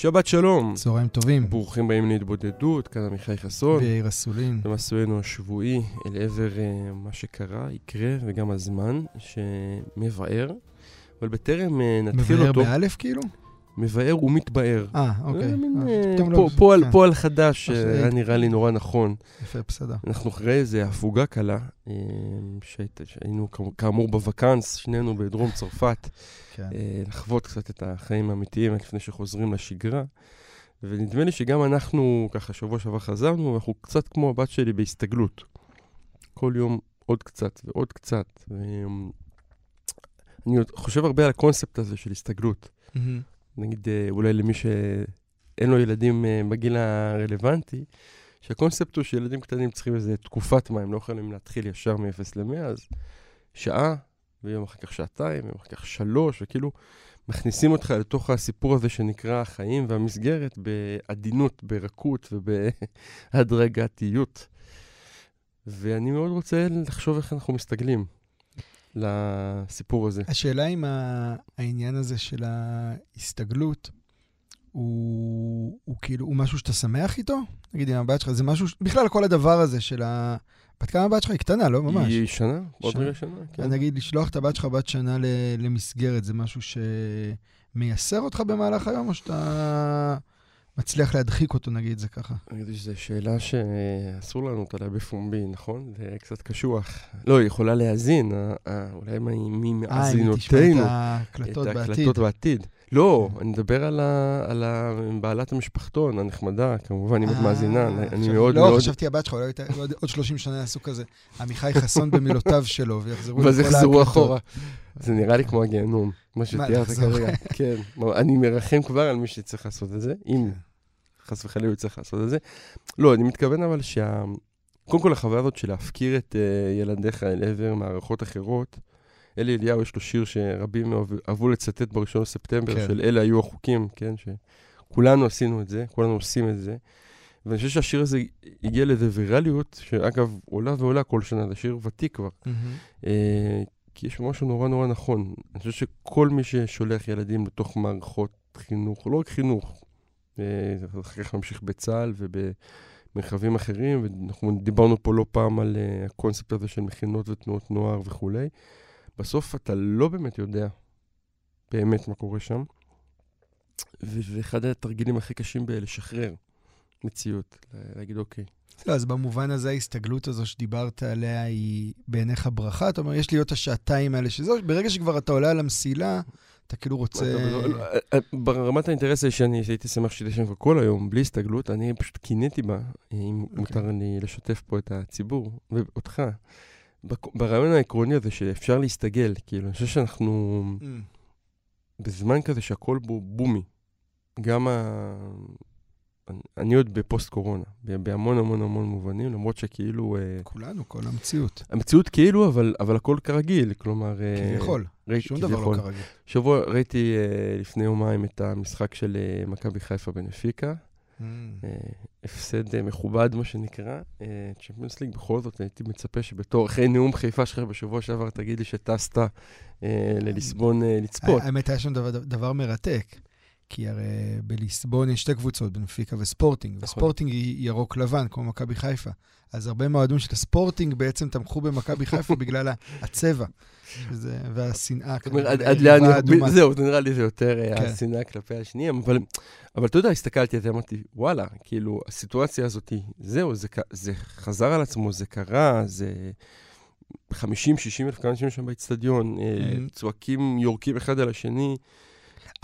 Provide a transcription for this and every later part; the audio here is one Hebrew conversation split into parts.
שבת שלום. צהריים טובים. ברוכים הבאים להתבודדות, כאן עמיחי חסון. ויאיר אסולין. במסלולנו השבועי אל עבר uh, מה שקרה, יקרה, וגם הזמן שמבאר. אבל בטרם uh, נתחיל מבאר אותו... מבאר באלף כאילו? מבאר ומתבאר. אה, אוקיי. זה מין, אה, אה, לא- פועל- כן. פועל חדש, אה, היה נראה לי נורא נכון. יפה, בסדר. אנחנו אחרי איזה הפוגה קלה, אה, שהיינו כאמור- בוואקנס, שנינו בדרום צרפת. כן. אה, לחוות קצת את החיים האמיתיים לפני שחוזרים לשגרה. ונדמה לי שגם אנחנו, ככה, שבוע שעבר חזרנו, ואנחנו קצת כמו הבת שלי בהסתגלות. כל יום עוד קצת ועוד קצת. אני חושב הרבה על הקונספט הזה של הסתגלות. מהמם. נגיד, אה, אולי למי שאין לו ילדים אה, בגיל הרלוונטי, שהקונספט הוא שילדים קטנים צריכים איזה תקופת מים, לא יכולים להתחיל ישר מ-0 ל-100, אז שעה, ויום אחר כך שעתיים, ויום אחר כך שלוש, וכאילו מכניסים אותך לתוך הסיפור הזה שנקרא החיים והמסגרת בעדינות, ברכות ובהדרגתיות. ואני מאוד רוצה לחשוב איך אנחנו מסתגלים לסיפור הזה. השאלה אם העניין הזה של ההסתגלות, הוא, הוא כאילו, הוא משהו שאתה שמח איתו? נגיד עם הבת שלך, זה משהו, ש- בכלל כל הדבר הזה של ה... בת כמה הבת שלך? היא קטנה, לא ממש. היא שנה? עוד. רגע שנה, כן. נגיד, לשלוח את הבת שלך בת שנה למסגרת, זה משהו שמייסר אותך במהלך היום, או שאתה מצליח להדחיק אותו, נגיד זה ככה? אני יודע שזו שאלה שאסור לענות עליה בפומבי, נכון? זה קצת קשוח. לא, היא יכולה להאזין, אה, אה, אולי מי- מי אה, אם תשמע את מאזינותינו. ההקלטות את בעתיד. ההקלטות בעתיד. לא, כן. אני מדבר על ה- על ה- בעלת המשפחתון הנחמדה, כמובן, אם את אה, מאזינה, אני חשבתי- מאוד לא, מאוד... חשבתי הבת שלך, אולי עוד- עוד 30 שנה יעשו כזה, עמיחי חסון במילותיו שלו, ויחזרו ואז לכל יחזרו ההקלטות. אחורה. זה נראה לי כמו הגיהנום, מה שתיארת? כרגע. כן, אני מרחם כבר על מי שצריך לעשות את זה, אם חס וחלילה הוא צריך לעשות את זה. לא, אני מתכוון אבל שה... קודם כל, החוויה הזאת של להפקיר את uh, ילדיך אל עבר מערכות אחרות, אלי אליהו יש לו שיר שרבים אהבו לצטט בראשון לספטמבר, כן. של אלה היו החוקים, כן? שכולנו עשינו את זה, כולנו עושים את זה. ואני חושב שהשיר הזה הגיע לאיזה ויראליות, שאגב, עולה ועולה כל שנה, זה שיר ותיק כבר. מהמם. אה, כי יש משהו נורא נורא נכון. אני חושב שכל מי ששולח ילדים לתוך מערכות חינוך, לא רק חינוך, אחר כך ממשיך בצה"ל ובמרחבים אחרים, ואנחנו דיברנו פה לא פעם על אה, הקונספט הזה של מכינות ותנועות נוער וכולי. בסוף אתה לא באמת יודע באמת מה קורה שם, וזה אחד התרגילים הכי קשים בלשחרר מציאות, להגיד אוקיי. לא, אז במובן הזה ההסתגלות הזו שדיברת עליה היא בעיניך ברכה? אתה אומר, יש לי עוד השעתיים האלה שזו, ברגע שכבר אתה עולה על המסילה, אתה כאילו רוצה... לא, לא, אה, ברמת האינטרס הזה שאני הייתי שמח שהייתי שם כל היום, בלי הסתגלות, אני פשוט קינאתי בה, אם אוקיי. מותר לי לשתף פה את הציבור, ואותך. ברעיון העקרוני הזה שאפשר להסתגל, כאילו, אני חושב שאנחנו אמ, בזמן כזה שהכל בו בומי. גם ה... אני- עוד בפוסט קורונה, בהמון המון המון מובנים, למרות שכאילו... אה, כולנו, כל המציאות. המציאות כאילו, אבל, אבל הכל כרגיל, כלומר... אה, כביכול, ראיתי- שום דבר לא כביכול. כרגיל. שבוע ראיתי uh, לפני יומיים את המשחק של uh, מכבי חיפה בנפיקה. אמ, Uh, הפסד uh, מכובד, מה שנקרא. צ'מפיונס ליג, בכל זאת הייתי מצפה שבתור, אחרי נאום חיפה שלך בשבוע שעבר, תגיד לי שטסת uh, לליסבון uh, לצפות. האמת, היה שם דבר, דבר מרתק. כי הרי בליסבון יש שתי קבוצות, בנפיקה וספורטינג, נכון. וספורטינג היא ירוק לבן, כמו מכבי חיפה. אז הרבה מהאוהדים של הספורטינג בעצם תמכו במכבי חיפה בגלל הצבע שזה, והשנאה. זאת אומרת, עד- לאן. זהו, זה נראה לי זה יותר אה, כן. השנאה כלפי השניים, אבל, אבל אתה יודע, הסתכלתי על זה, אמרתי, וואלה, כאילו, הסיטואציה הזאת, זהו, זה, זה חזר על עצמו, זה קרה, זה 50-60 אלף אנשים שם באצטדיון, אה, Mhm. צועקים, יורקים אחד על השני.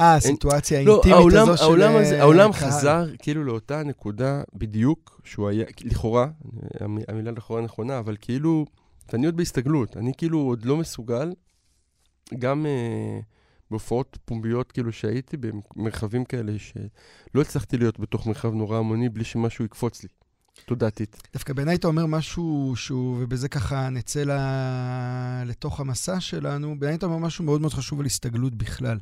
אה, הסיטואציה לא, האינטימית העולם, הזו של... העולם, הזה, אה, העולם קהל. חזר כאילו לאותה נקודה בדיוק שהוא היה, לכאורה, המ- המילה לכאורה נכונה, אבל כאילו ואני עוד בהסתגלות, אני כאילו עוד לא מסוגל, גם uh, בהופעות פומביות כאילו שהייתי, במרחבים כאלה, שלא הצלחתי להיות בתוך מרחב נורא המוני בלי שמשהו יקפוץ לי. תודעתית. דווקא בעיניי אתה אומר משהו שהוא, ובזה ככה נצא ל... לתוך המסע שלנו, בעיניי אתה אומר משהו מאוד מאוד חשוב על הסתגלות בכלל.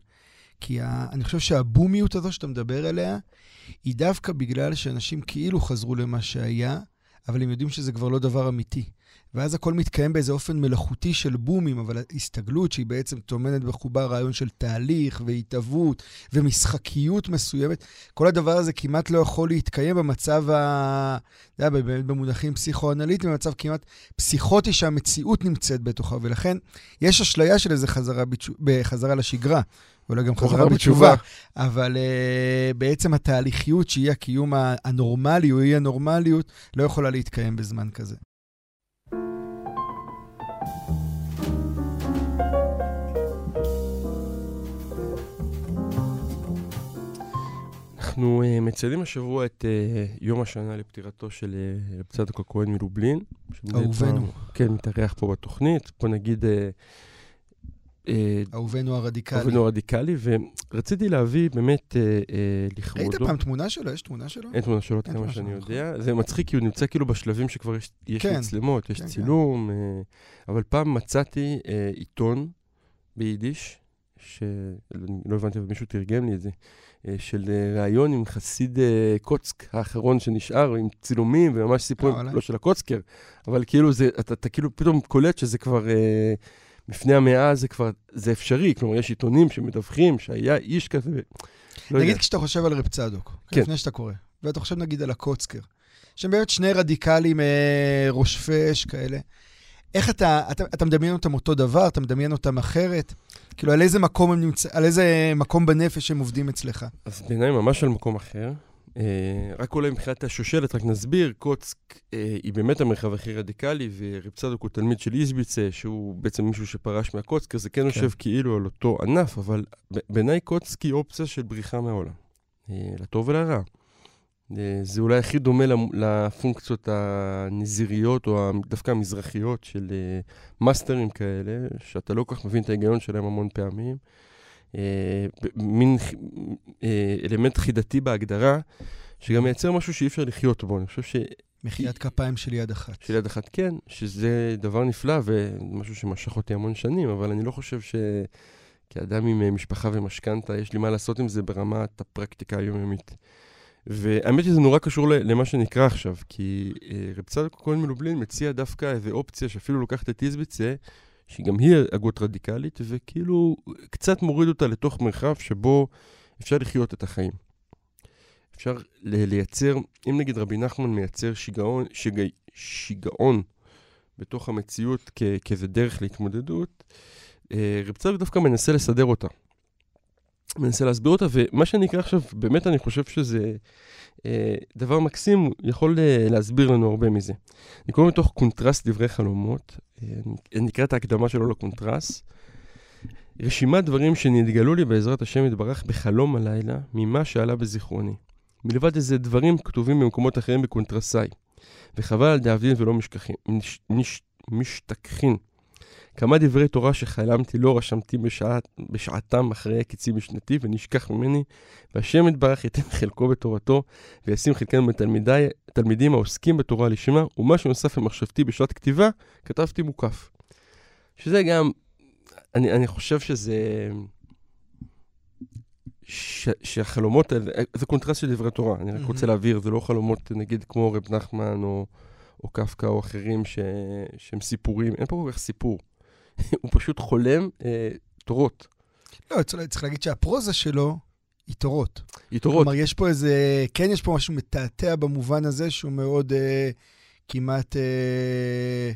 כי ה... אני חושב שהבומיות הזו שאתה מדבר עליה, היא דווקא בגלל שאנשים כאילו חזרו למה שהיה, אבל הם יודעים שזה כבר לא דבר אמיתי. ואז הכל מתקיים באיזה אופן מלאכותי של בומים, אבל הסתגלות שהיא בעצם טומנת בחובה רעיון של תהליך והתהוות ומשחקיות מסוימת, כל הדבר הזה כמעט לא יכול להתקיים במצב ה... אתה יודע, באמת במונחים פסיכואנליטיים, במצב כמעט פסיכוטי שהמציאות נמצאת בתוכה, ולכן יש אשליה של איזה חזרה, בתשו... בחזרה לשגרה. אולי גם חזרה בתשובה, אבל uh, בעצם התהליכיות שהיא הקיום הנורמלי או אי הנורמליות לא יכולה להתקיים בזמן כזה. אנחנו uh, מציינים השבוע את uh, יום השנה לפטירתו של uh, רב צדוק הכהן מלובלין. אהובנו. כן, מתארח פה בתוכנית. בוא נגיד... Uh, אהובנו הרדיקלי. אהובנו הרדיקלי, ורציתי להביא באמת לכבודו. ראית פעם תמונה שלו? יש תמונה שלו? אין תמונה שלו, עד כמה שאני יודע. זה מצחיק, כי הוא נמצא כאילו בשלבים שכבר יש כן. מצלמות, יש כן, צילום, כן. אבל פעם מצאתי עיתון ביידיש, שלא הבנתי, אבל מישהו תרגם לי את זה, אה, של אה, ראיון עם חסיד אה, קוצק האחרון שנשאר, עם צילומים וממש סיפורים, לא של הקוצקר, אבל כאילו זה, אתה, אתה כאילו פתאום קולט שזה כבר, לפני המאה זה כבר, זה אפשרי, כלומר יש עיתונים שמדווחים שהיה איש כזה, לא נגיד יודע. כשאתה חושב על רב צדוק, כן. לפני שאתה קורא, ואתה חושב נגיד על הקוצקר, שהם באמת שני רדיקלים ראש פש כאלה. איך אתה, אתה, אתה מדמיין אותם אותו דבר, אתה מדמיין אותם אחרת? כאילו, על איזה מקום נמצא, על איזה מקום בנפש הם עובדים אצלך? אז בעיניי ממש על מקום אחר. Uh, רק אולי מבחינת השושלת, רק נסביר, קוצק uh, היא באמת המרחב הכי רדיקלי, ורב צדוק הוא תלמיד של איזביצה, שהוא בעצם מישהו שפרש מהקוצק, אז זה כן, כן יושב כאילו על אותו ענף, אבל בעיניי קוצק היא אופציה של בריחה מהעולם, uh, לטוב ולרע. אה, זה אולי הכי דומה לפונקציות הנזיריות או דווקא המזרחיות של אה, מאסטרים כאלה, שאתה לא כל כך מבין את ההיגיון שלהם המון פעמים. אה, מין אלמנט חידתי בהגדרה, שגם מייצר משהו שאי אפשר לחיות בו. אני חושב ש... מחיית כפיים של יד אחת. של יד אחת, כן, שזה דבר נפלא ומשהו שמשך אותי המון שנים, אבל אני לא חושב ש... כאדם עם משפחה ומשכנתה, יש לי מה לעשות עם זה ברמת הפרקטיקה היומיומית. והאמת שזה נורא קשור למה שנקרא עכשיו, כי אה, רב צדוק כהן מלובלין מציע דווקא איזו אופציה שאפילו לוקחת את איזביצה, שגם היא הגות רדיקלית, וכאילו קצת מוריד אותה לתוך מרחב שבו אפשר לחיות את החיים. אפשר לייצר, אם נגיד רבי נחמן מייצר שיגעון, שיג, שיגעון בתוך המציאות כ, כאיזה דרך להתמודדות, אה, רב צדוק דווקא מנסה לסדר אותה. מנסה להסביר אותה, ומה שאני אקרא עכשיו, באמת אני חושב שזה אה, דבר מקסים, יכול אה, להסביר לנו הרבה מזה. אני קורא מתוך קונטרסט דברי חלומות, אני אקרא את ההקדמה שלו לקונטרסט. רשימת דברים שנתגלו לי בעזרת השם יתברך בחלום הלילה, ממה שעלה בזיכרוני. מלבד איזה דברים כתובים במקומות אחרים בקונטרסאי. וחבל על דאבדין ולא משכחים, מש, מש, משתכחין. כמה דברי תורה שחלמתי לא רשמתי בשעת, בשעתם אחרי הקיצי משנתי ונשכח ממני, והשם יתברך ייתן חלקו בתורתו, וישים חלקנו בתלמידים העוסקים בתורה לשמה, ומה שנוסף למחשבתי בשעת כתיבה, כתבתי מוקף. שזה גם, אני, אני חושב שזה... ש, שהחלומות האלה, זה קונטרסט של דברי תורה, אני רק mm-hmm. רוצה להבהיר, זה לא חלומות נגיד כמו רב נחמן או, או קפקא או אחרים ש, שהם סיפורים, אין פה כל כך סיפור. הוא פשוט חולם אה, תורות. לא, צריך להגיד שהפרוזה שלו היא תורות. היא תורות. כלומר, יש פה איזה, כן יש פה משהו מתעתע במובן הזה שהוא מאוד אה, כמעט, אה,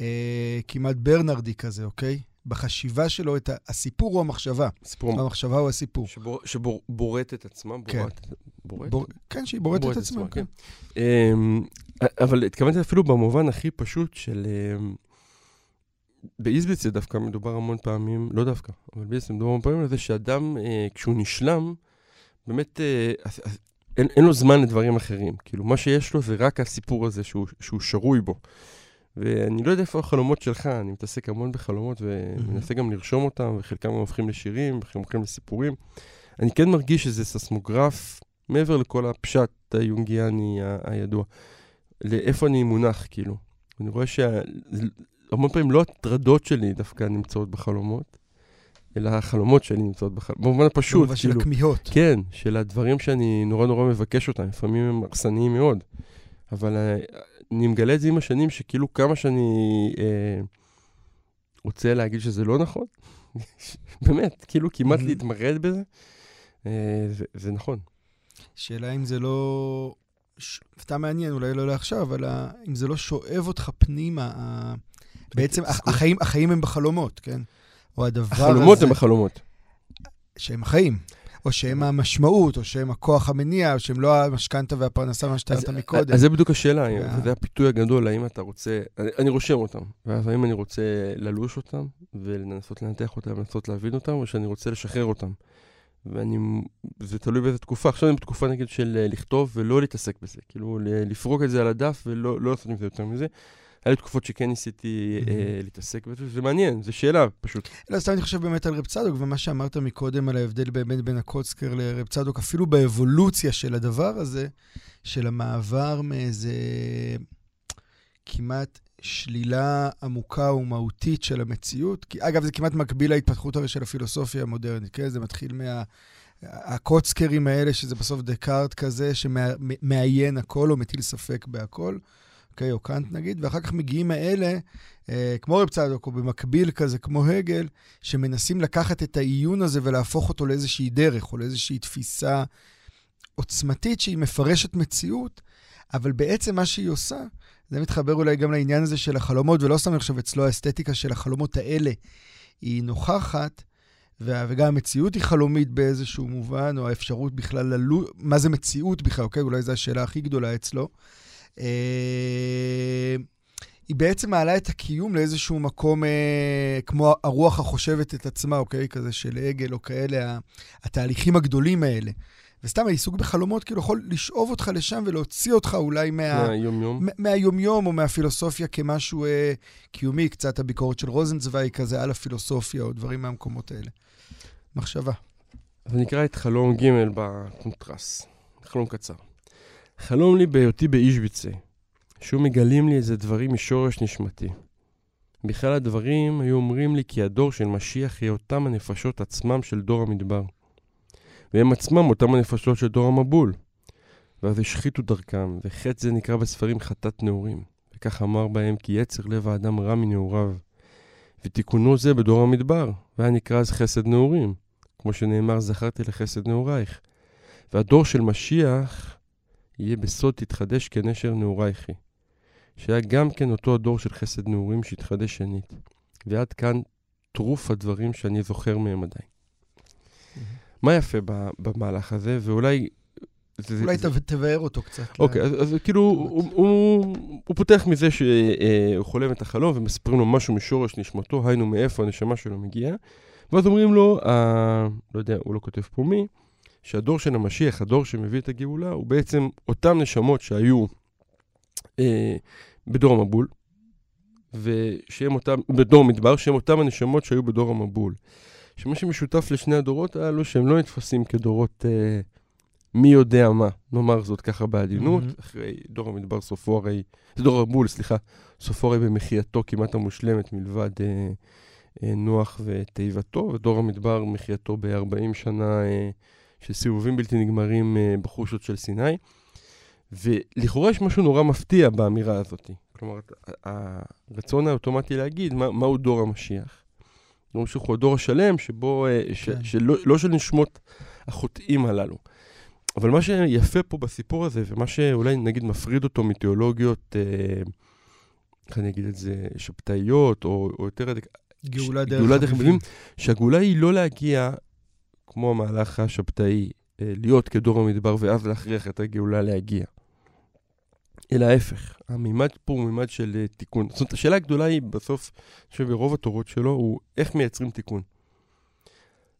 אה, כמעט ברנרדי כזה, אוקיי? בחשיבה שלו, את הסיפור הוא המחשבה. סיפור... המחשבה הוא הסיפור. שבור, שבורט את עצמה, כן. בורט? בור, כן, שהיא בורטת את עצמה, כן. כן. Um, אבל התכוונתי אפילו במובן הכי פשוט של... Um, באיזביץ זה דווקא מדובר המון פעמים, לא דווקא, אבל באיזביץ מדובר המון פעמים על זה שאדם, אה, כשהוא נשלם, באמת אה, אין, אין לו זמן לדברים אחרים. כאילו, מה שיש לו זה רק הסיפור הזה שהוא, שהוא שרוי בו. ואני לא יודע איפה החלומות שלך, אני מתעסק המון בחלומות ומנסה גם לרשום אותם, וחלקם הופכים לשירים, וחלקם הופכים לסיפורים. אני כן מרגיש שזה ססמוגרף מעבר לכל הפשט היונגיאני הידוע. לאיפה אני מונח, כאילו. אני רואה שהמון פעמים לא הטרדות שלי דווקא נמצאות בחלומות, אלא החלומות שלי נמצאות בחלומות, במובן הפשוט, במובן כאילו. של הכמיהות. כן, של הדברים שאני נורא נורא מבקש אותם, לפעמים הם הרסניים מאוד. אבל אה, אני מגלה את זה עם השנים, שכאילו כמה שאני אה, רוצה להגיד שזה לא נכון, באמת, כאילו כמעט להתמרד בזה, אה, זה, זה נכון. שאלה אם זה לא... סתם מעניין, אולי לא לעכשיו, אבל אם זה לא שואב אותך פנימה, בעצם החיים, החיים הם בחלומות, כן? או הדבר הזה... החלומות הם בחלומות. שהם החיים. או שהם המשמעות, או שהם הכוח המניע, או שהם לא המשכנתה והפרנסה, מה שתיארת מקודם. אז זה בדיוק השאלה, וזה הפיתוי הגדול, האם אתה רוצה, אני רושם אותם, ואז האם אני רוצה ללוש אותם, ולנסות לנתח אותם, לנסות להבין אותם, או שאני רוצה לשחרר אותם. ואני, זה תלוי באיזה תקופה. עכשיו אני בתקופה נגיד של אה, לכתוב ולא להתעסק בזה. כאילו, לפרוק את זה על הדף ולא לא לעשות עם זה יותר מזה. היה לי תקופות שכן ניסיתי אה, להתעסק בזה, זה מעניין, זו שאלה פשוט. לא, סתם אני חושב באמת על רב צדוק, ומה שאמרת מקודם על ההבדל באמת בין הקוצקר לרב צדוק, אפילו באבולוציה של הדבר הזה, של המעבר מאיזה כמעט שלילה עמוקה ומהותית של המציאות. כי, אגב, זה כמעט מקביל להתפתחות הרי של הפילוסופיה המודרנית, כן? זה מתחיל מה... הקוצקרים האלה, שזה בסוף דקארט כזה, שמעיין הכל או מטיל ספק בהכל, אוקיי? או קאנט נגיד, ואחר כך מגיעים האלה, אה, כמו רב צדוק, או במקביל כזה, כמו הגל, שמנסים לקחת את העיון הזה ולהפוך אותו לאיזושהי דרך, או לאיזושהי תפיסה עוצמתית שהיא מפרשת מציאות, אבל בעצם מה שהיא עושה, זה מתחבר אולי גם לעניין הזה של החלומות, ולא סתם עכשיו אצלו האסתטיקה של החלומות האלה היא נוכחת, וגם המציאות היא חלומית באיזשהו מובן, או האפשרות בכלל ללו... מה זה מציאות בכלל, אוקיי? אולי זו השאלה הכי גדולה אצלו. אה, היא בעצם מעלה את הקיום לאיזשהו מקום אה, כמו הרוח החושבת את עצמה, אוקיי? כזה של עגל או כאלה, התהליכים הגדולים האלה. וסתם העיסוק בחלומות כאילו יכול לשאוב אותך לשם ולהוציא אותך אולי מה... מהיומיום. מהיומיום או מהפילוסופיה כמשהו אה, קיומי, קצת הביקורת של רוזנצווי כזה על הפילוסופיה או דברים מהמקומות האלה. מחשבה. אז נקרא את חלום ג' בקונטרס. חלום קצר. חלום לי בהיותי באישביצה, שוב מגלים לי איזה דברים משורש נשמתי. בכלל הדברים היו אומרים לי כי הדור של משיח יהיה אותם הנפשות עצמם של דור המדבר. והם עצמם אותם הנפשות של דור המבול. ואז השחיתו דרכם, וחטא זה נקרא בספרים חטאת נעורים. וכך אמר בהם כי יצר לב האדם רע מנעוריו. ותיקונו זה בדור המדבר, והיה נקרא אז חסד נעורים. כמו שנאמר, זכרתי לחסד נעורייך. והדור של משיח יהיה בסוד תתחדש כנשר נעורייכי. שהיה גם כן אותו הדור של חסד נעורים שהתחדש שנית. ועד כאן טרוף הדברים שאני זוכר מהם עדיין. מה יפה במהלך הזה, ואולי... אולי זה... תבאר אותו קצת. אוקיי, אז, אז כאילו, הוא, הוא, הוא פותח מזה שהוא אה, חולם את החלום ומספרים לו משהו משורש נשמתו, היינו מאיפה הנשמה שלו מגיעה, ואז אומרים לו, אה, לא יודע, הוא לא כותב פה מי, שהדור של המשיח, הדור שמביא את הגאולה, הוא בעצם אותם נשמות שהיו אה, בדור המבול, ושהם אותם, בדור המדבר, שהם אותם הנשמות שהיו בדור המבול. שמה שמשותף לשני הדורות הללו, שהם לא נתפסים כדורות אה, מי יודע מה, נאמר זאת ככה בעדינות, mm-hmm. אחרי דור המדבר סופו הרי, זה דור המבול, סליחה, סופו הרי במחייתו כמעט המושלמת מלבד אה, אה, נוח ותיבתו, ודור המדבר מחייתו ב-40 שנה אה, של סיבובים בלתי נגמרים אה, בחושות של סיני. ולכאורה יש משהו נורא מפתיע באמירה הזאת. כלומר, הרצון האוטומטי להגיד מה, מהו דור המשיח. המשיח הוא הדור השלם שבו, אה, כן. ש, שלא לא של נשמות החוטאים הללו. אבל מה שיפה פה בסיפור הזה, ומה שאולי נגיד מפריד אותו מתיאולוגיות, אה, איך אני אגיד את זה, שבתאיות, או, או יותר... גאולה דרך אביבים. שהגאולה היא לא להגיע כמו המהלך השבתאי, אה, להיות כדור המדבר ואז להכריח את הגאולה להגיע. אלא ההפך, המימד פה הוא מימד של אה, תיקון. זאת אומרת, השאלה הגדולה היא בסוף, אני חושב ברוב התורות שלו, הוא איך מייצרים תיקון.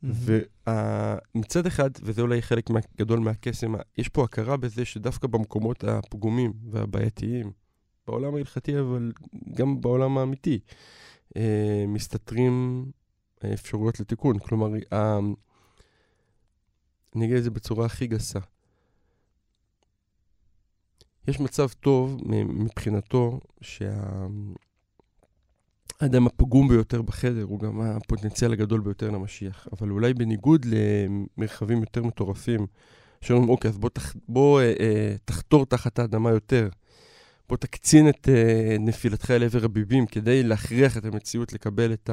ומצד אחד, וזה אולי חלק גדול מהקסם, יש פה הכרה בזה שדווקא במקומות הפגומים והבעייתיים, בעולם ההלכתי, אבל גם בעולם האמיתי, אה, מסתתרים אפשרויות לתיקון. כלומר, ה... אני אגיד את זה בצורה הכי גסה. יש מצב טוב מבחינתו שהאדם הפגום ביותר בחדר הוא גם הפוטנציאל הגדול ביותר למשיח, אבל אולי בניגוד למרחבים יותר מטורפים, שאומרים, אוקיי, אז בוא, תח, בוא אה, אה, תחתור תחת האדמה יותר, בוא תקצין את אה, נפילתך אל עבר הביבים כדי להכריח את המציאות לקבל את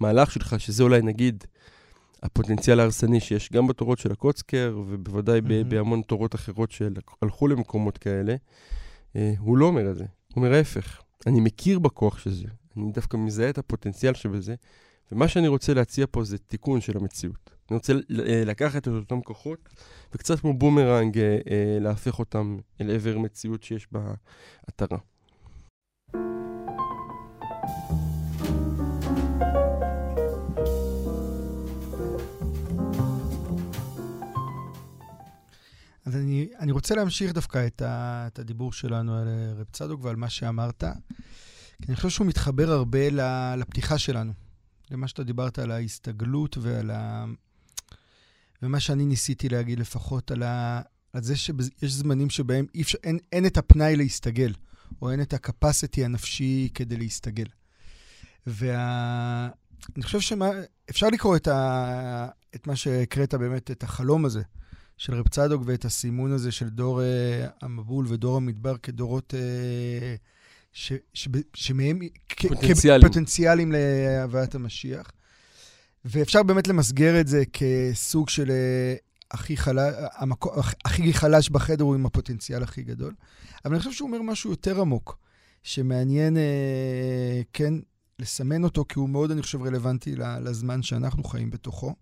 המהלך שלך, שזה אולי נגיד הפוטנציאל ההרסני שיש גם בתורות של הקוצקר, ובוודאי mm-hmm. בהמון תורות אחרות שהלכו למקומות כאלה, אה, הוא לא אומר את זה, הוא אומר ההפך. אני מכיר בכוח של זה, אני דווקא מזהה את הפוטנציאל שבזה, ומה שאני רוצה להציע פה זה תיקון של המציאות. אני רוצה אה, לקחת את אותם כוחות, וקצת כמו בומרנג, אה, להפך אותם אל עבר מציאות שיש בעטרה. אז אני רוצה להמשיך דווקא את, ה, את הדיבור שלנו על רב צדוק ועל מה שאמרת, כי אני חושב שהוא מתחבר הרבה לפתיחה שלנו, למה שאתה דיברת על ההסתגלות ועל ה... ומה שאני ניסיתי להגיד לפחות על, ה... על זה שיש זמנים שבהם אפשר, אין, אין את הפנאי להסתגל, או אין את הקפסיטי הנפשי כדי להסתגל. ואני חושב שאפשר לקרוא את, ה... את מה שהקראת באמת, את החלום הזה. של רב צדוק ואת הסימון הזה של דור uh, המבול ודור המדבר כדורות uh, ש, ש, שמהם... פוטנציאלים. פוטנציאלים להבאת המשיח. ואפשר באמת למסגר את זה כסוג של uh, הכי, חלש, המקו, הכי חלש בחדר הוא עם הפוטנציאל הכי גדול. אבל אני חושב שהוא אומר משהו יותר עמוק, שמעניין, uh, כן, לסמן אותו, כי הוא מאוד, אני חושב, רלוונטי לזמן שאנחנו חיים בתוכו.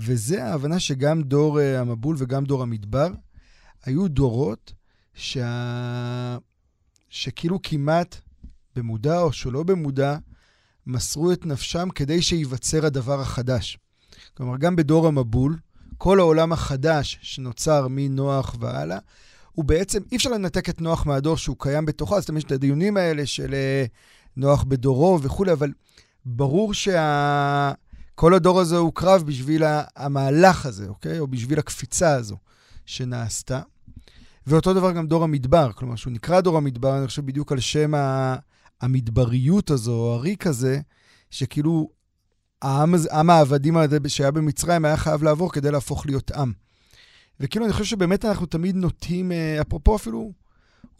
וזה ההבנה שגם דור uh, המבול וגם דור המדבר היו דורות שה... שכאילו כמעט במודע או שלא במודע, מסרו את נפשם כדי שייווצר הדבר החדש. כלומר, גם בדור המבול, כל העולם החדש שנוצר מנוח והלאה, הוא בעצם, אי אפשר לנתק את נוח מהדור שהוא קיים בתוכו, אז תמיד יש את הדיונים האלה של uh, נוח בדורו וכולי, אבל ברור שה... כל הדור הזה הוא קרב בשביל המהלך הזה, אוקיי? או בשביל הקפיצה הזו שנעשתה. ואותו דבר גם דור המדבר, כלומר, שהוא נקרא דור המדבר, אני חושב בדיוק על שם המדבריות הזו, או הריק הזה, שכאילו העם, עם העבדים הזה שהיה במצרים היה חייב לעבור כדי להפוך להיות עם. וכאילו, אני חושב שבאמת אנחנו תמיד נוטים, אה, אפרופו אפילו,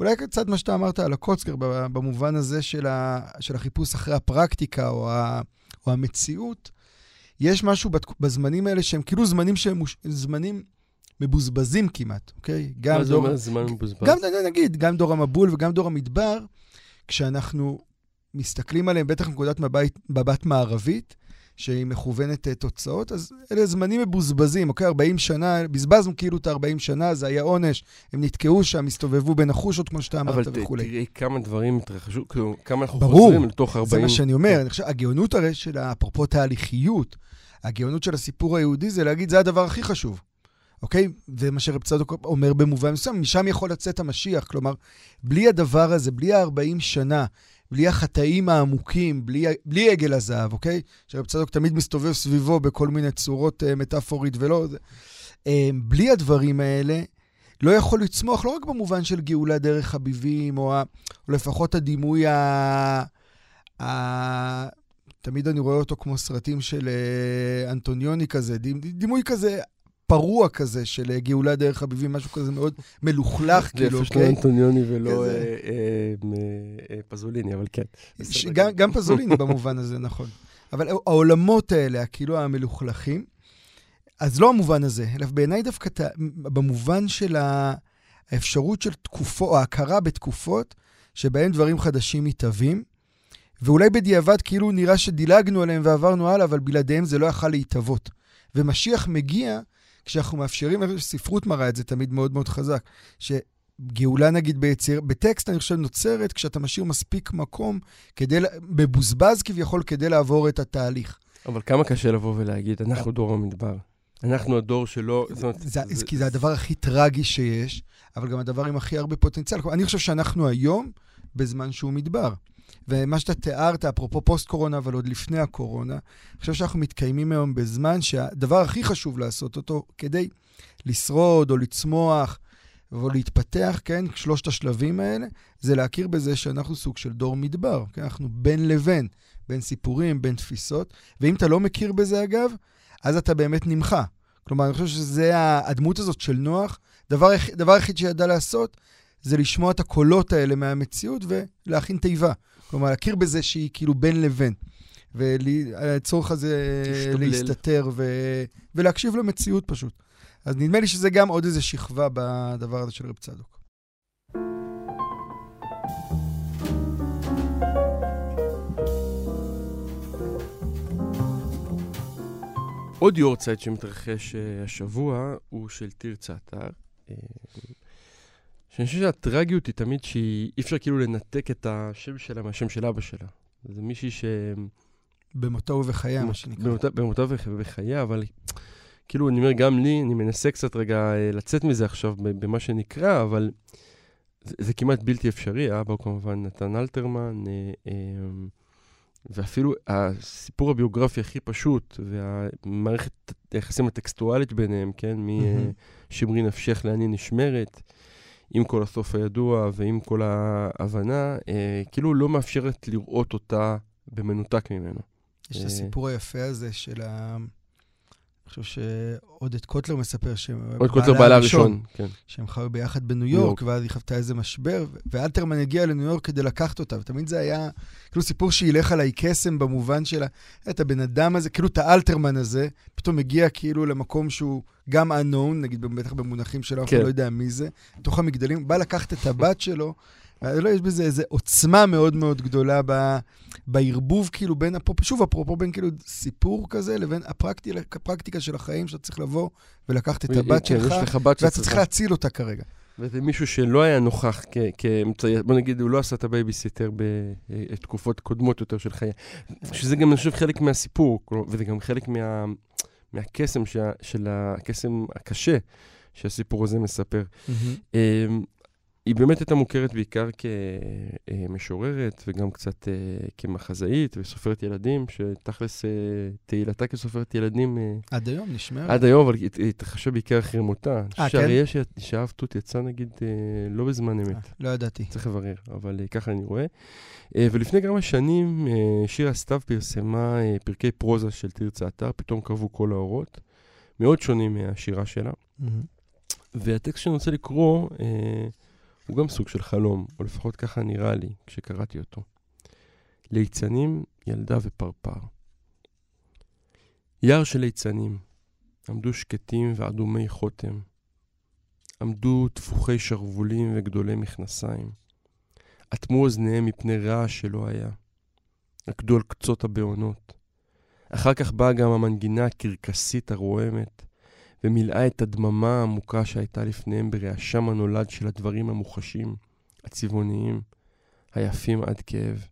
אולי קצת מה שאתה אמרת על הקוצקר, במובן הזה של, ה, של החיפוש אחרי הפרקטיקה או, ה, או המציאות, יש משהו בזמנים האלה שהם כאילו זמנים שהם. זמנים מבוזבזים כמעט, אוקיי? מה זה אומר זמן מבוזבז? גם, נגיד, גם דור המבול וגם דור המדבר, כשאנחנו מסתכלים עליהם, בטח מנקודת מבט, מבט מערבית, שהיא מכוונת uh, תוצאות, אז אלה זמנים מבוזבזים, אוקיי? 40 שנה, בזבזנו כאילו את ה-40 שנה, זה היה עונש, הם נתקעו שם, הסתובבו בין החושות, כמו שאתה אמרת וכולי. אבל תראי כמה דברים התרחשו, כאילו, כמה אנחנו ברור, חוזרים לתוך 40... ברור, זה מה שאני אומר. אני חושב, הגאונות הרי של, אפרופו תהליכיות, הגאונות של הסיפור היהודי זה להגיד, זה הדבר הכי חשוב. אוקיי? זה מה שרב צדוק אומר במובן מסוים, משם יכול לצאת המשיח. כלומר, בלי הדבר הזה, בלי ה-40 שנה, בלי החטאים העמוקים, בלי, בלי עגל הזהב, אוקיי? שרב צדוק תמיד מסתובב סביבו בכל מיני צורות uh, מטאפורית ולא... Uh, בלי הדברים האלה, לא יכול לצמוח, לא רק במובן של גאולה דרך חביבים, או, ה, או לפחות הדימוי ה... ה... תמיד אני רואה אותו כמו סרטים של uh, אנטוניוני כזה, דימוי כזה פרוע כזה של אה, גאולה דרך חביבים, משהו כזה מאוד מלוכלך, כאילו, אוקיי? זה אנטוניוני ולא אה, אה, פזוליני, אבל כן. גם פזוליני במובן הזה, נכון. אבל העולמות האלה, כאילו המלוכלכים, אז לא המובן הזה, אלא בעיניי דווקא במובן של האפשרות של תקופות, או ההכרה בתקופות שבהן דברים חדשים מתהווים, ואולי בדיעבד כאילו נראה שדילגנו עליהם ועברנו הלאה, אבל בלעדיהם זה לא יכל להתהוות. ומשיח מגיע כשאנחנו מאפשרים, ספרות מראה את זה תמיד מאוד מאוד חזק, שגאולה נגיד ביציר, בטקסט אני חושב נוצרת כשאתה משאיר מספיק מקום כדי, מבוזבז כביכול כדי לעבור את התהליך. אבל כמה קשה לבוא ולהגיד, אנחנו דור המדבר. אנחנו הדור שלא... זאת אומרת, זה, זה, כי זה הדבר הכי טרגי שיש, אבל גם הדבר עם הכי הרבה פוטנציאל. אני חושב שאנחנו היום בזמן שהוא מדבר. ומה שאתה תיארת, אפרופו פוסט-קורונה, אבל עוד לפני הקורונה, אני חושב שאנחנו מתקיימים היום בזמן שהדבר הכי חשוב לעשות אותו כדי לשרוד או לצמוח או להתפתח, כן, שלושת השלבים האלה, זה להכיר בזה שאנחנו סוג של דור מדבר, כן, אנחנו בין לבין, בין סיפורים, בין תפיסות, ואם אתה לא מכיר בזה, אגב, אז אתה באמת נמחה. כלומר, אני חושב שזה הדמות הזאת של נוח, דבר, דבר היחיד שידע לעשות, זה לשמוע את הקולות האלה מהמציאות ולהכין תיבה. כלומר, להכיר בזה שהיא כאילו בין לבין. ולצורך הזה תשתבלל. להסתתר ו... ולהקשיב למציאות פשוט. אז נדמה לי שזה גם עוד איזה שכבה בדבר הזה של רב צדוק. עוד יורצייט שמתרחש uh, השבוע הוא של תרצה אתר. שאני חושב שהטרגיות היא תמיד שאי אפשר כאילו לנתק את השם שלה מהשם של אבא שלה. זה מישהי ש... במותו ובחייה, מה שנקרא. במותו ובחייה, אבל כאילו, אני אומר, גם לי, אני מנסה קצת רגע אה, לצאת מזה עכשיו במה שנקרא, אבל זה, זה כמעט בלתי אפשרי. אבא הוא כמובן נתן אלתרמן, אה, אה, ואפילו הסיפור הביוגרפי הכי פשוט, והמערכת היחסים הטקסטואלית ביניהם, כן, משמרי נפשך לאני נשמרת, עם כל הסוף הידוע ועם כל ההבנה, כאילו לא מאפשרת לראות אותה במנותק ממנו. יש את הסיפור היפה הזה של ה... אני חושב שעודד קוטלר מספר שהם... עודד קוטלר בעלה הראשון, כן. שהם חיו ביחד בניו יורק, ואז היא חוותה איזה משבר, ואלתרמן הגיע לניו יורק כדי לקחת אותה, ותמיד זה היה כאילו סיפור שילך עליי קסם במובן של את הבן אדם הזה, כאילו את האלתרמן הזה, פתאום מגיע כאילו למקום שהוא גם unknown, נגיד בטח במונחים שלו, כן. לא יודע מי זה, בתוך המגדלים, בא לקחת את הבת שלו, לא, יש בזה איזו עוצמה מאוד מאוד גדולה ב, בערבוב, כאילו, בין, שוב, אפרופו, בין כאילו סיפור כזה לבין הפרקטיקה, הפרקטיקה של החיים, שאתה צריך לבוא ולקחת את הבת כן, שלך, ואתה צריך להציל אותה כרגע. וזה מישהו שלא היה נוכח כאמצעי, בוא נגיד, הוא לא עשה את הבייביסיטר בתקופות קודמות יותר של חיי. שזה גם, אני חושב, חלק מהסיפור, וזה גם חלק מה, מהקסם, של הקסם הקשה שהסיפור הזה מספר. Mm-hmm. היא באמת הייתה מוכרת בעיקר כמשוררת וגם קצת אה, כמחזאית וסופרת ילדים, שתכלס אה, תהילתה כסופרת ילדים... אה, עד היום נשמע. עד היום, אבל היא התרחשה בעיקר אחרי מותה. אה, כן? שהרי שאהב תות יצא נגיד לא בזמן אמת. לא ידעתי. צריך לברר, אבל ככה אני רואה. ולפני כמה שנים שירה סתיו פרסמה פרקי פרוזה של תרצה אתר, פתאום קרבו כל האורות, מאוד שונים מהשירה שלה. והטקסט שאני רוצה לקרוא... הוא גם סוג של חלום, או לפחות ככה נראה לי כשקראתי אותו. ליצנים, ילדה ופרפר. יער של ליצנים, עמדו שקטים ואדומי חותם. עמדו טפוחי שרוולים וגדולי מכנסיים. אטמו אוזניהם מפני רעש שלא היה. רקדו על קצות הבעונות. אחר כך באה גם המנגינה הקרקסית הרועמת, ומילאה את הדממה העמוקה שהייתה לפניהם ברעשם הנולד של הדברים המוחשים, הצבעוניים, היפים עד כאב.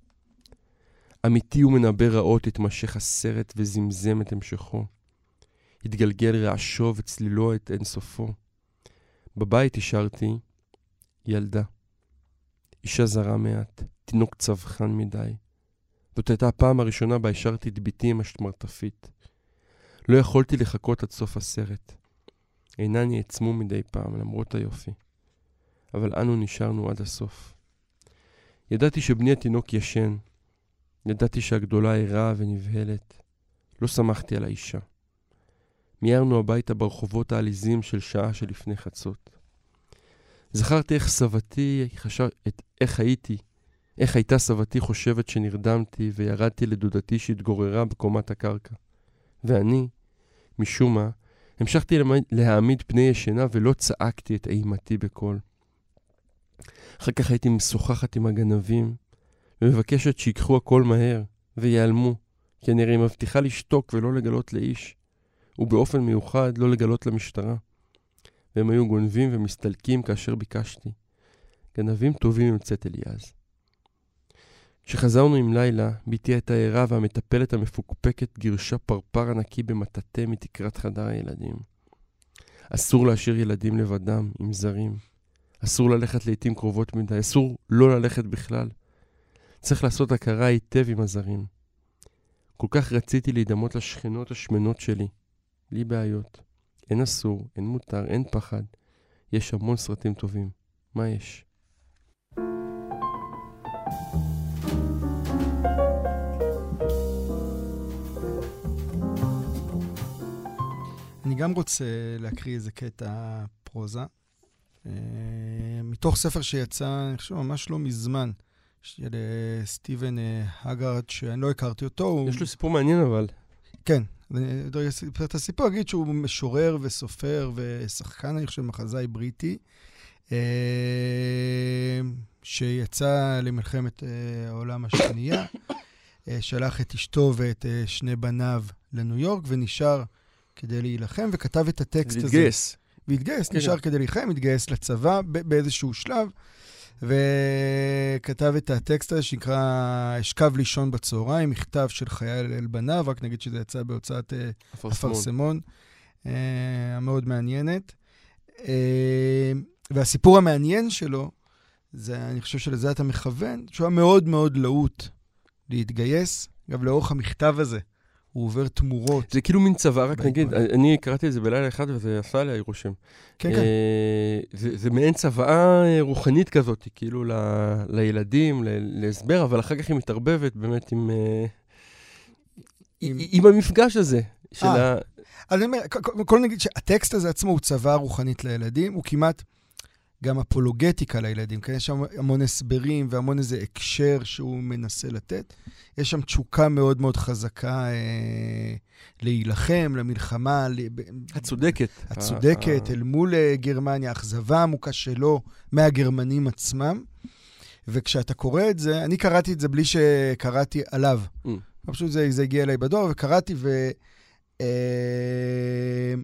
אמיתי ומנבא רעות התמשך הסרט וזמזם את המשכו. התגלגל רעשו וצלילו את אינסופו. בבית השארתי ילדה. אישה זרה מעט, תינוק צווחן מדי. זאת הייתה הפעם הראשונה בה השארתי את בתי עם השמרטפית. לא יכולתי לחכות עד סוף הסרט. עיניי נעצמו מדי פעם, למרות היופי. אבל אנו נשארנו עד הסוף. ידעתי שבני התינוק ישן. ידעתי שהגדולה ערה ונבהלת. לא שמחתי על האישה. מיהרנו הביתה ברחובות העליזים של שעה שלפני חצות. זכרתי איך סבתי, חשב, את, איך הייתי, איך הייתה סבתי חושבת שנרדמתי וירדתי לדודתי שהתגוררה בקומת הקרקע. ואני, משום מה, המשכתי להעמיד פני ישנה ולא צעקתי את אימתי בקול. אחר כך הייתי משוחחת עם הגנבים, ומבקשת שיקחו הכל מהר, ויעלמו, כי אני הרי מבטיחה לשתוק ולא לגלות לאיש, ובאופן מיוחד לא לגלות למשטרה. והם היו גונבים ומסתלקים כאשר ביקשתי. גנבים טובים עם צאת אליעז. כשחזרנו עם לילה, בתי הייתה ערה והמטפלת המפוקפקת גירשה פרפר ענקי במטאטא מתקרת חדר הילדים. אסור להשאיר ילדים לבדם, עם זרים. אסור ללכת לעיתים קרובות מדי, אסור לא ללכת בכלל. צריך לעשות הכרה היטב עם הזרים. כל כך רציתי להידמות לשכנות השמנות שלי. בלי בעיות. אין אסור, אין מותר, אין פחד. יש המון סרטים טובים. מה יש? אני גם רוצה להקריא איזה קטע פרוזה, אה, מתוך ספר שיצא, אני חושב, ממש לא מזמן, של אה, סטיבן אה, הגארד, שאני לא הכרתי אותו. יש לו סיפור מעניין אבל. כן, את הסיפור, אגיד שהוא משורר וסופר ושחקן, אני חושב, מחזאי בריטי, שיצא למלחמת העולם השנייה, שלח את אשתו ואת שני בניו לניו יורק ונשאר כדי להילחם, וכתב את הטקסט הזה. להתגייס. והתגייס, כן. נשאר כדי להילחם, התגייס לצבא באיזשהו שלב, וכתב את הטקסט הזה שנקרא "אשכב לישון בצהריים", מכתב של חייל אל בניו, רק נגיד שזה יצא בהוצאת אפרסמון, uh, המאוד מעניינת. Uh, והסיפור המעניין שלו, זה, אני חושב שלזה אתה מכוון, שהוא היה מאוד מאוד להוט להתגייס. אגב, לאורך המכתב הזה, הוא עובר תמורות. זה כאילו מין צבא, רק נגיד, אני קראתי את זה בלילה אחד וזה עשה עליי רושם. כן, כן. זה, זה מעין צוואה רוחנית כזאת, כאילו ל, לילדים, ל, להסבר, אבל אחר כך היא מתערבבת באמת עם, עם... עם המפגש הזה. של 아, ה... אני אומר, קודם נגיד שהטקסט הזה עצמו הוא צוואה רוחנית לילדים, הוא כמעט... גם אפולוגטיקה לילדים, כן? יש שם המון הסברים והמון איזה הקשר שהוא מנסה לתת. יש שם תשוקה מאוד מאוד חזקה אה, להילחם, למלחמה. ל... הצודקת. הצודקת, אל מול אה, גרמניה, האכזבה העמוקה שלו מהגרמנים עצמם. וכשאתה קורא את זה, אני קראתי את זה בלי שקראתי עליו. Mm. פשוט זה, זה הגיע אליי בדואר, וקראתי, ו... אה,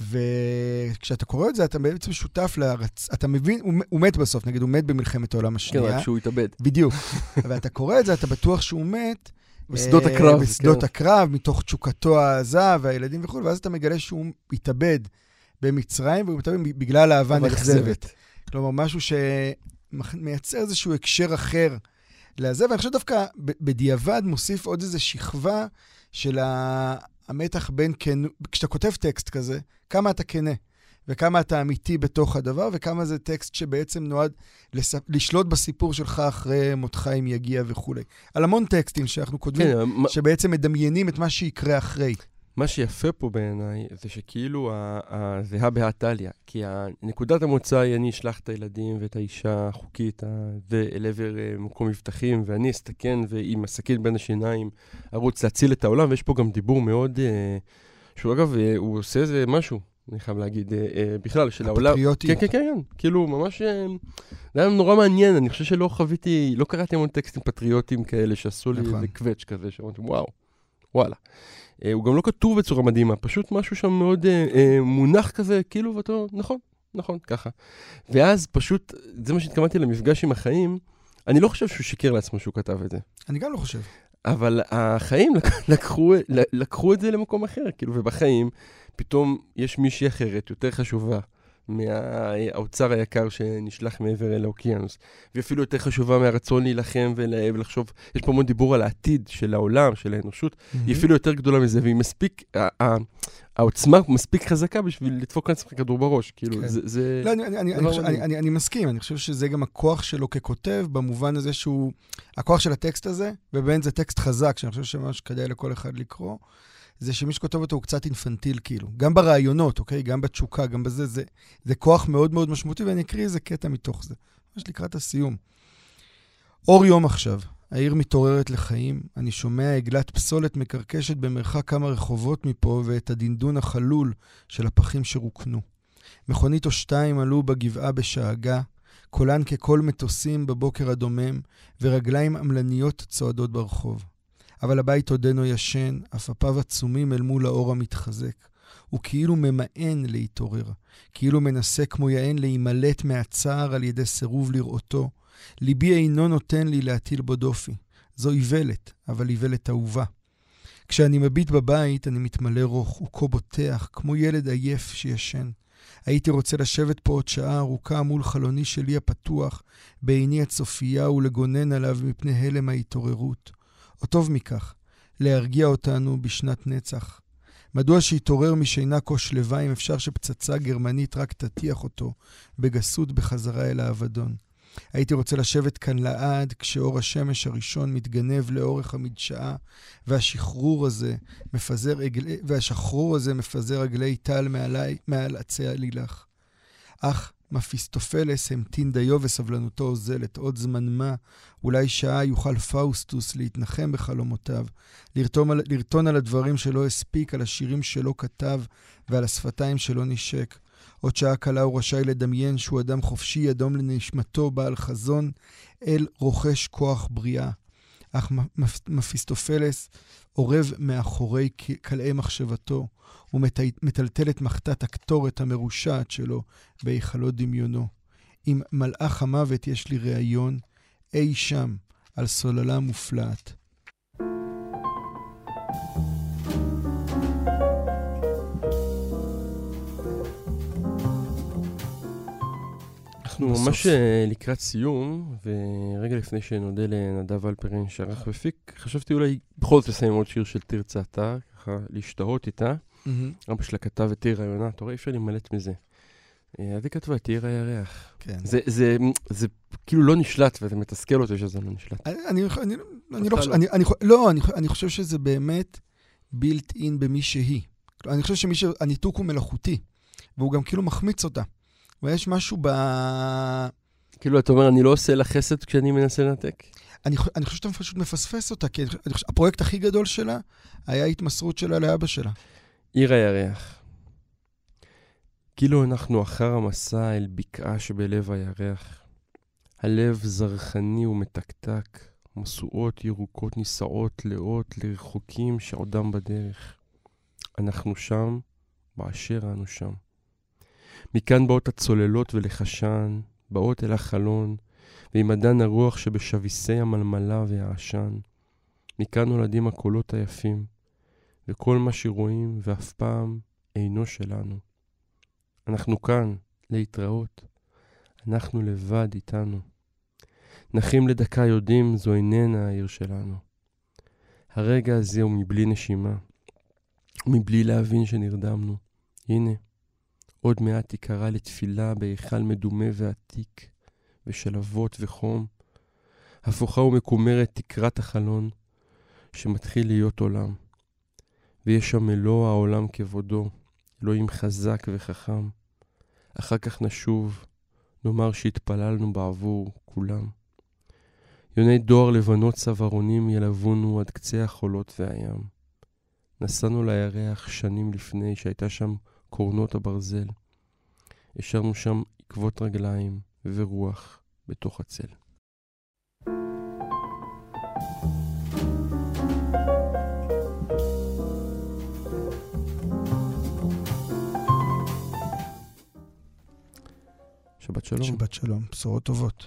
וכשאתה קורא את זה, אתה בעצם שותף לרצ... אתה מבין, הוא, הוא מת בסוף, נגיד, הוא מת במלחמת העולם השנייה. כן, רק שהוא התאבד. בדיוק. ואתה קורא את זה, אתה בטוח שהוא מת. בשדות אה, הקרב. בשדות כן. הקרב, מתוך תשוקתו העזה והילדים וכו', ואז אתה מגלה שהוא התאבד במצרים, והוא מתאבד בגלל אהבה נכזבת. כלומר, משהו שמייצר איזשהו הקשר אחר לזה, ואני חושב דווקא בדיעבד מוסיף עוד איזו שכבה של ה... המתח בין כן, כשאתה כותב טקסט כזה, כמה אתה כנה, וכמה אתה אמיתי בתוך הדבר, וכמה זה טקסט שבעצם נועד לס... לשלוט בסיפור שלך אחרי מותך אם יגיע וכולי. על המון טקסטים שאנחנו כותבים, כן, שבעצם מדמיינים את מה שיקרה אחרי. מה שיפה פה בעיניי, זה שכאילו זה הא בהא תליא. כי נקודת המוצא היא, אני אשלח את הילדים ואת האישה החוקית אל עבר אה, מקום מבטחים, ואני אסתכן ועם הסכין בין השיניים ארוץ להציל את העולם, ויש פה גם דיבור מאוד, אה, שהוא אגב, אה, הוא עושה איזה משהו, אני חייב להגיד, בכלל, של העולם. הפטריוטיות. כן, כן, כן, כן, כאילו, ממש, זה היה נורא מעניין, אני חושב שלא חוויתי, לא קראתי המון טקסטים פטריוטיים כאלה שעשו לי נכון. איזה קווץ' כזה, שאמרתי, וואו, וואלה. אה, הוא גם לא כתוב בצורה מדהימה, פשוט משהו שם מאוד אה, אה, מונח כזה, כאילו, ואתה אומר, נכון, נכון, ככה. ואז פשוט, זה מה שהתכוונתי למפגש עם החיים, אני לא חושב שהוא שיקר לעצמו שהוא כתב את זה. אני גם לא חושב. אבל החיים לקחו, לקחו את זה למקום אחר, כאילו, ובחיים פתאום יש מישהי אחרת, יותר חשובה, מהאוצר היקר שנשלח מעבר אל האוקיינוס. והיא אפילו יותר חשובה מהרצון להילחם ולחשוב, יש פה המון דיבור על העתיד של העולם, של האנושות, mm-hmm. היא אפילו יותר גדולה מזה, והיא מספיק, העוצמה מספיק חזקה בשביל לדפוק לעצמך כדור בראש, כאילו, כן. זה... זה לא, אני, אני, אני, חושב, אני, אני, אני מסכים, אני חושב שזה גם הכוח שלו ככותב, במובן הזה שהוא, הכוח של הטקסט הזה, ובאמת זה טקסט חזק, שאני חושב שממש כדאי לכל אחד לקרוא. זה שמי שכותב אותו הוא קצת אינפנטיל, כאילו. גם ברעיונות, אוקיי? גם בתשוקה, גם בזה. זה, זה כוח מאוד מאוד משמעותי, ואני אקריא איזה קטע מתוך זה. ממש לקראת הסיום. אור יום עכשיו, העיר מתעוררת לחיים, אני שומע עגלת פסולת מקרקשת במרחק כמה רחובות מפה ואת הדינדון החלול של הפחים שרוקנו. מכונית או שתיים עלו בגבעה בשאגה, קולן כקול מטוסים בבוקר הדומם, ורגליים עמלניות צועדות ברחוב. אבל הבית עודנו ישן, עפעפיו עצומים אל מול האור המתחזק. הוא כאילו ממאן להתעורר, כאילו מנסה כמו יען להימלט מהצער על ידי סירוב לראותו. ליבי אינו נותן לי להטיל בו דופי. זו איוולת, אבל איוולת אהובה. כשאני מביט בבית, אני מתמלא רוך, הוא כה בוטח, כמו ילד עייף שישן. הייתי רוצה לשבת פה עוד שעה ארוכה מול חלוני שלי הפתוח, בעיני הצופייה ולגונן עליו מפני הלם ההתעוררות. או טוב מכך, להרגיע אותנו בשנת נצח. מדוע שיתעורר משינה כה שלווה אם אפשר שפצצה גרמנית רק תטיח אותו בגסות בחזרה אל האבדון? הייתי רוצה לשבת כאן לעד כשאור השמש הראשון מתגנב לאורך המדשאה, והשחרור הזה מפזר אגלי, והשחרור הזה מפזר אגלי טל מעלי, מעל עצי הלילך. אך מפיסטופלס המתין דיו וסבלנותו אוזלת. עוד זמן מה, אולי שעה יוכל פאוסטוס להתנחם בחלומותיו, לרטון על, לרטון על הדברים שלא הספיק, על השירים שלא כתב ועל השפתיים שלא נשק. עוד שעה קלה הוא רשאי לדמיין שהוא אדם חופשי, אדון לנשמתו, בעל חזון, אל רוכש כוח בריאה. אך מפיסטופלס אורב מאחורי כלאי מחשבתו, ומטלטל את מחטת הקטורת המרושעת שלו בהיכלות דמיונו. עם מלאך המוות יש לי ראיון, אי שם, על סוללה מופלאת. אנחנו בסוף. ממש אה, לקראת סיום, ורגע לפני שנודה לנדב אלפרין שערך ופיק, חשבתי אולי בכל זאת לסיים עוד שיר של תרצה אתה, ככה להשתהות איתה. Mm-hmm. אבא שלה כתב את עיר היונה, אתה רואה, אי אפשר להימלט מזה. אז היא כתבה את עיר הירח. כן. זה, זה, זה כאילו לא נשלט, וזה מתסכל אותי שזה לא נשלט. אני, אני, אני, אני לא חושב, אני, אני, לא, אני, אני חושב שזה באמת בילט אין במי שהיא. אני חושב שהניתוק הוא מלאכותי, והוא גם כאילו מחמיץ אותה. ויש משהו ב... כאילו, אתה אומר, אני לא עושה לה חסד כשאני מנסה לנתק? אני, אני חושב שאתה פשוט מפספס אותה, כי אני חושב, הפרויקט הכי גדול שלה היה התמסרות שלה לאבא שלה. עיר הירח. כאילו אנחנו אחר המסע אל בקעה שבלב הירח. הלב זרחני ומתקתק, משואות ירוקות נישאות לאות לרחוקים שעודם בדרך. אנחנו שם, באשר אנו שם. מכאן באות הצוללות ולחשן, באות אל החלון, ועם עדן הרוח שבשביסי המלמלה והעשן. מכאן נולדים הקולות היפים, וכל מה שרואים ואף פעם אינו שלנו. אנחנו כאן, להתראות. אנחנו לבד איתנו. נחים לדקה יודעים, זו איננה העיר שלנו. הרגע הזה הוא מבלי נשימה, מבלי להבין שנרדמנו. הנה, עוד מעט תיקרא לתפילה בהיכל מדומה ועתיק, ושלבות וחום. הפוכה ומקומרת תקרת החלון, שמתחיל להיות עולם. ויש שם מלוא העולם כבודו, אלוהים חזק וחכם. אחר כך נשוב, נאמר שהתפללנו בעבור כולם. יוני דואר לבנות צווארונים ילבונו עד קצה החולות והים. נסענו לירח שנים לפני שהייתה שם קורנות הברזל. השארנו שם עקבות רגליים ורוח בתוך הצל. שבת שלום. שבת שלום, בשורות טובות.